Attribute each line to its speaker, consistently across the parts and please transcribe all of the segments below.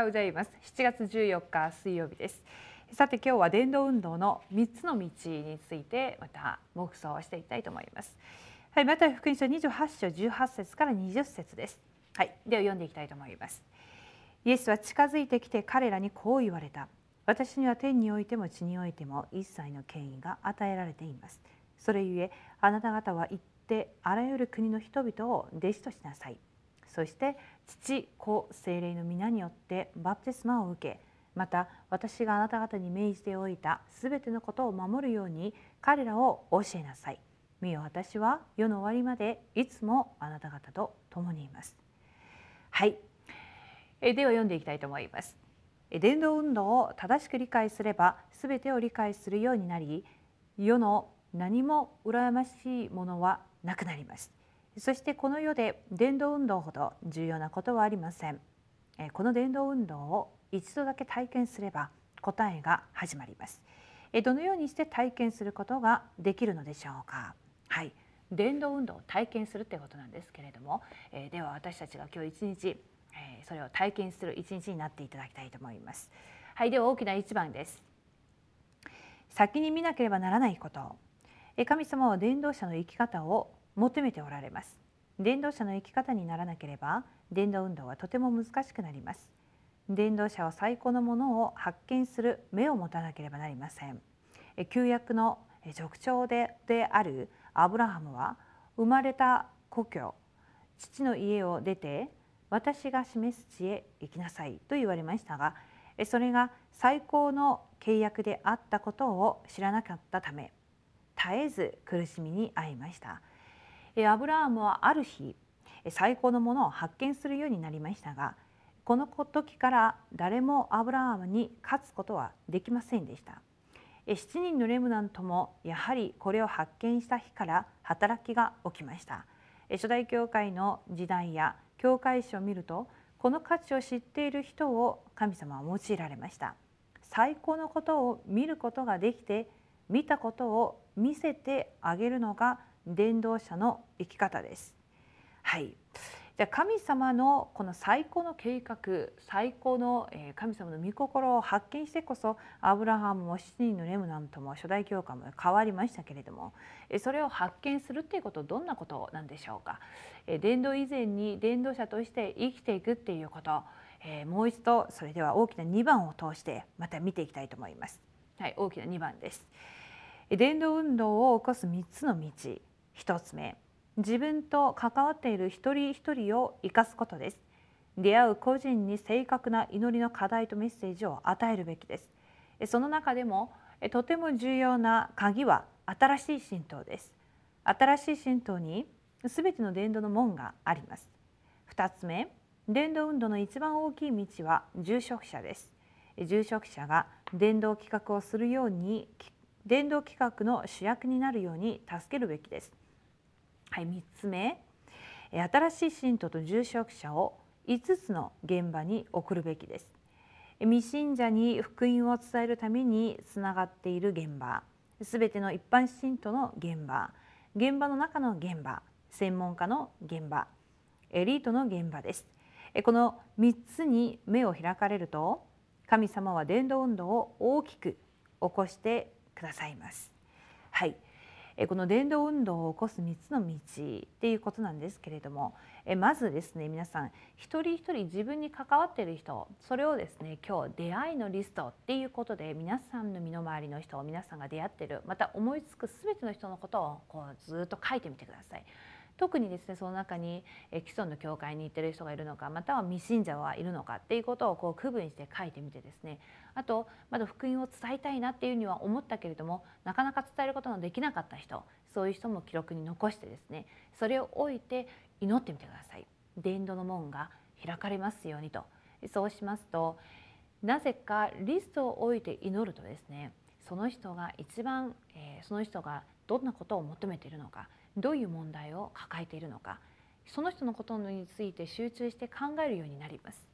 Speaker 1: ようございます。7月14日水曜日です。さて今日は伝道運動の3つの道についてまた黙想をしていきたいと思います。はい、また福音書28章18節から20節です。はいでは読んでいきたいと思います。イエスは近づいてきて彼らにこう言われた。私には天においても地においても一切の権威が与えられています。それゆえあなた方は行ってあらゆる国の人々を弟子としなさい。そして父子精霊の皆によってバプテスマを受けまた私があなた方に命じておいたすべてのことを守るように彼らを教えなさい。見よ私は世の終わりまでいつもあなた方と共にいます。はい。えでは読んでいきたいと思います。伝道運動を正しく理解すればすべてを理解するようになり世の何も羨ましいものはなくなります。そしてこの世で伝道運動ほど重要なことはありません。この伝道運動を一度だけ体験すれば答えが始まります。どのようにして体験することができるのでしょうか。はい。伝道運動を体験するということなんですけれども、えー、では私たちが今日一日、えー、それを体験する一日になっていただきたいと思います。はい。では大きな一番です。先に見なければならないこと。神様は伝道者の生き方を求めておられます。伝道者の生き方にならなければ伝道運動はとても難しくなります。伝道者は最高のものを発見する目を持たなければなりません。旧約の族長でであるアブラハムは生まれた故郷父の家を出て私が示す地へ行きなさいと言われましたがそれが最高の契約であったことを知らなかったため絶えず苦しみに遭いました。アブラハムはある日最高のものを発見するようになりましたがこの時から誰もアブラハムに勝つことはできませんでした。7人のレムナントもやはりこれを発見した日から働きが起きました。初代教会の時代や教会史を見るとこの価値を知っている人を神様は用いられました。最高のことを見ることができて見たことを見せてあげるのが伝道者の生き方ですはいじゃ神様のこの最高の計画最高の神様の御心を発見してこそアブラハムも7人のレムナントも初代教会も変わりましたけれどもそれを発見するっていうことどんなことなんでしょうか伝道以前に伝道者として生きていくっていうこともう一度それでは大きな2番を通してまた見ていきたいと思います。はい、大きな2番です。伝道運動を起こす3つの道1つ目自分と関わっている一人一人を生かすことです。出会う個人に正確な祈りの課題とメッセージを与えるべきです。その中でもとても重要な鍵は新しい神道です。新しい神道にすべての伝道の門があります。2つ目伝道運動の一番大きい道は住職者です。住職者が伝道企画をするように伝道企画の主役になるように助けるべきです。はい、3つ目。新しい信徒と住職者を5つの現場に送るべきです。未信者に福音を伝えるためにつながっている現場。すべての一般信徒の現場。現場の中の現場。専門家の現場。エリートの現場です。この3つに目を開かれると神様は伝道運動を大きく起こしてくださいますはいこの伝道運動を起こす3つの道っていうことなんですけれどもまずですね皆さん一人一人自分に関わっている人それをですね今日出会いのリストっていうことで皆さんの身の回りの人皆さんが出会ってるまた思いつく全ての人のことをこうずっと書いてみてください。特にですねその中に既存の教会に行ってる人がいるのかまたは未信者はいるのかっていうことをこう区分して書いてみてですねあとまだ福音を伝えたいなっていうには思ったけれどもなかなか伝えることのできなかった人そういう人も記録に残してですねそれを置いて祈ってみてください。伝道の門が開かれますようにとそうしますとなぜかリストを置いて祈るとですねその人が一番、えー、その人がどんなことを求めているのかどういう問題を抱えているのかその人のことについて集中して考えるようになります。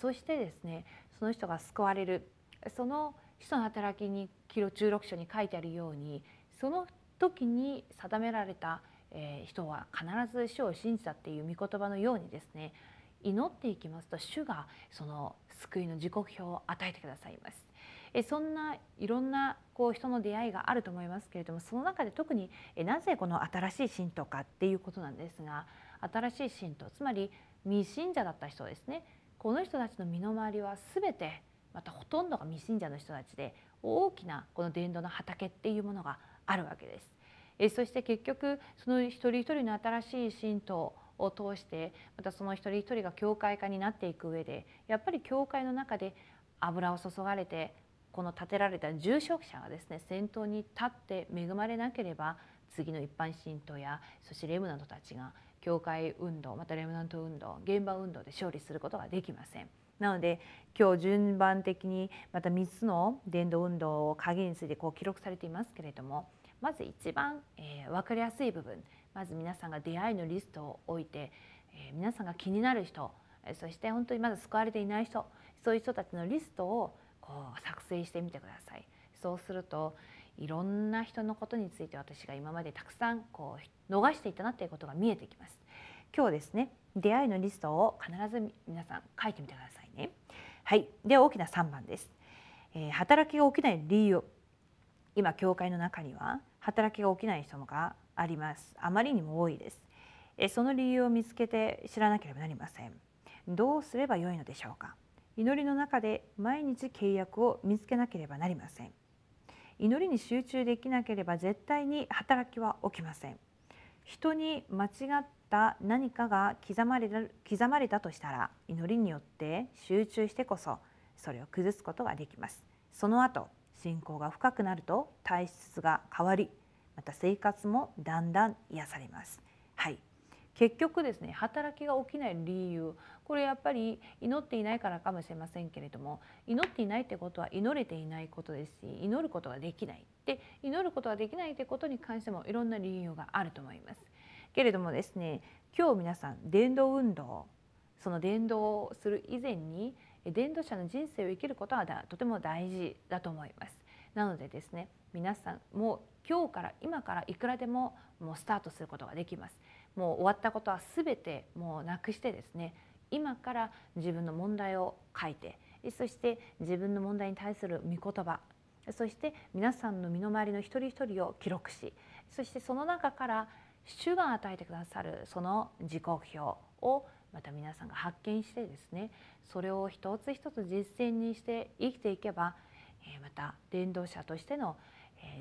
Speaker 1: そしてですねその人が救われるその使徒の働きに記録16章に書いてあるようにその時に定められた人は必ず主を信じたっていう御言葉のようにですね祈っていきますと主がその救いの時刻表を与えてくださいます。そんないろんなこう人の出会いがあると思いますけれどもその中で特になぜこの新しい信徒かっていうことなんですが新しい信徒つまり未信者だった人ですねこの人たちの身の回りは全てまたほとんどが未信者の人たちで大きなこの伝道の畑っていうものがあるわけです。えそして結局その一人一人の新しい信徒を通してまたその一人一人が教会化になっていく上でやっぱり教会の中で油を注がれてこの建てられた住職者がですね先頭に立って恵まれなければ次の一般信徒やそしてレムナントたちが教会運動またレムナント運動現場運動で勝利することができません。なので今日順番的にまた3つの伝道運動を鍵についてこう記録されていますけれどもまず一番、えー、分かりやすい部分まず皆さんが出会いのリストを置いて、えー、皆さんが気になる人そして本当にまだ救われていない人そういう人たちのリストをこう作成してみてください。そうするといろんな人のことについて私が今までたくさんこう逃していたなということが見えてきます。今日ですね出会いのリストを必ず皆さん書いてみてください。はい、で大きな3番です。えー、働きが起きない理由。今教会の中には働きが起きない人があります。あまりにも多いです。えその理由を見つけて知らなければなりません。どうすればよいのでしょうか。祈りの中で毎日契約を見つけなければなりません。祈りに集中できなければ絶対に働きは起きません。人に間違った何かが刻まれた刻まれたとしたら祈りによって集中してこそそれを崩すことができますその後信仰が深くなると体質が変わりまた生活もだんだん癒されます。はい結局ですね働きが起きない理由これやっぱり祈っていないからかもしれませんけれども祈っていないってことは祈れていないことですし祈ることができないで祈ることができないってことに関してもいろんな理由があると思います。けれどもですね今日皆さん伝道運動その伝道をする以前に伝道者の人生を生きることはとても大事だと思います。なのでですね皆さんもう今日から今からいくらでももうスタートすることができます。もう終わったことは全てもうなくしてですね今から自分の問題を書いてそして自分の問題に対する御言葉そして皆さんの身の回りの一人一人を記録しそしてその中から主が与えてくださるその時刻表をまた皆さんが発見してですねそれを一つ一つ実践にして生きていけばまた伝道者としての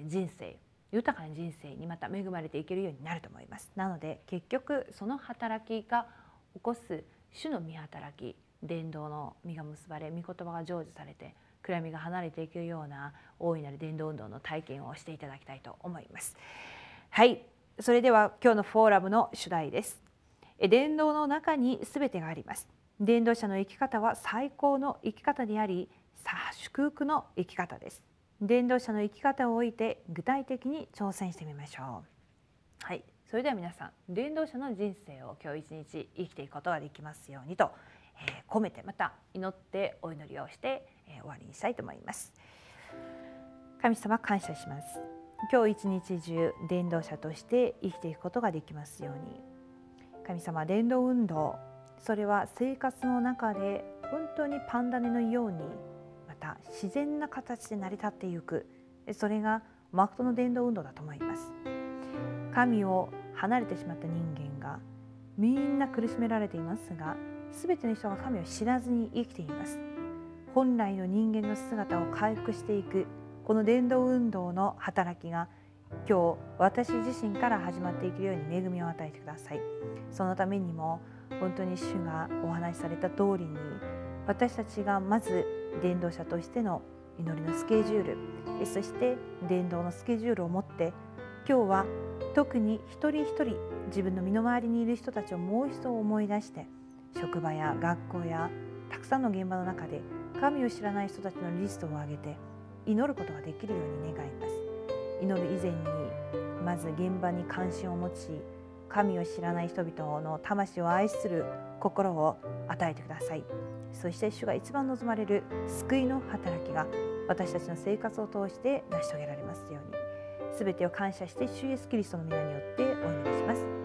Speaker 1: 人生豊かな人生にまた恵まれていけるようになると思います。なので結局その働きが起こす主の見働き伝道の実が結ばれ御言葉が成就されて暗闇が離れていくような大いなる伝道運動の体験をしていただきたいと思います。はい。それでは今日のフォーラムの主題です。伝道の中に全てがあります。伝道者の生き方は最高の生き方でありさあ祝福の生き方です。伝道者の生き方を置いて具体的に挑戦してみましょう。はい。それでは皆さん伝道者の人生を今日一日生きていくことができますようにと、えー、込めてまた祈ってお祈りをして、えー、終わりにしたいと思います。神様感謝します。今日一日中伝道者として生きていくことができますように。神様伝道運動。それは生活の中で本当にパンダネのようにまた自然な形で成り立っていく。それがマクトの伝道運動だと思います。神を離れてしまった人間がみんな苦しめられていますが全ての人が神を知らずに生きています。本来の人間の姿を回復していく。この伝道運動の働きが今日私自身から始まっていけるように恵みを与えてください。そのためにも本当に主がお話しされた通りに私たちがまず伝道者としての祈りのスケジュールそして伝道のスケジュールを持って今日は特に一人一人自分の身の回りにいる人たちをもう一度思い出して職場や学校やたくさんの現場の中で神を知らない人たちのリストを上げて祈ることができるように願います。祈る以前にまず現場に関心を持ち神を知らない人々の魂を愛する心を与えてください。そして主が一番望まれる救いの働きが私たちの生活を通して成し遂げられますように。全てを感謝して主イエスキリストの皆によってお祈りします。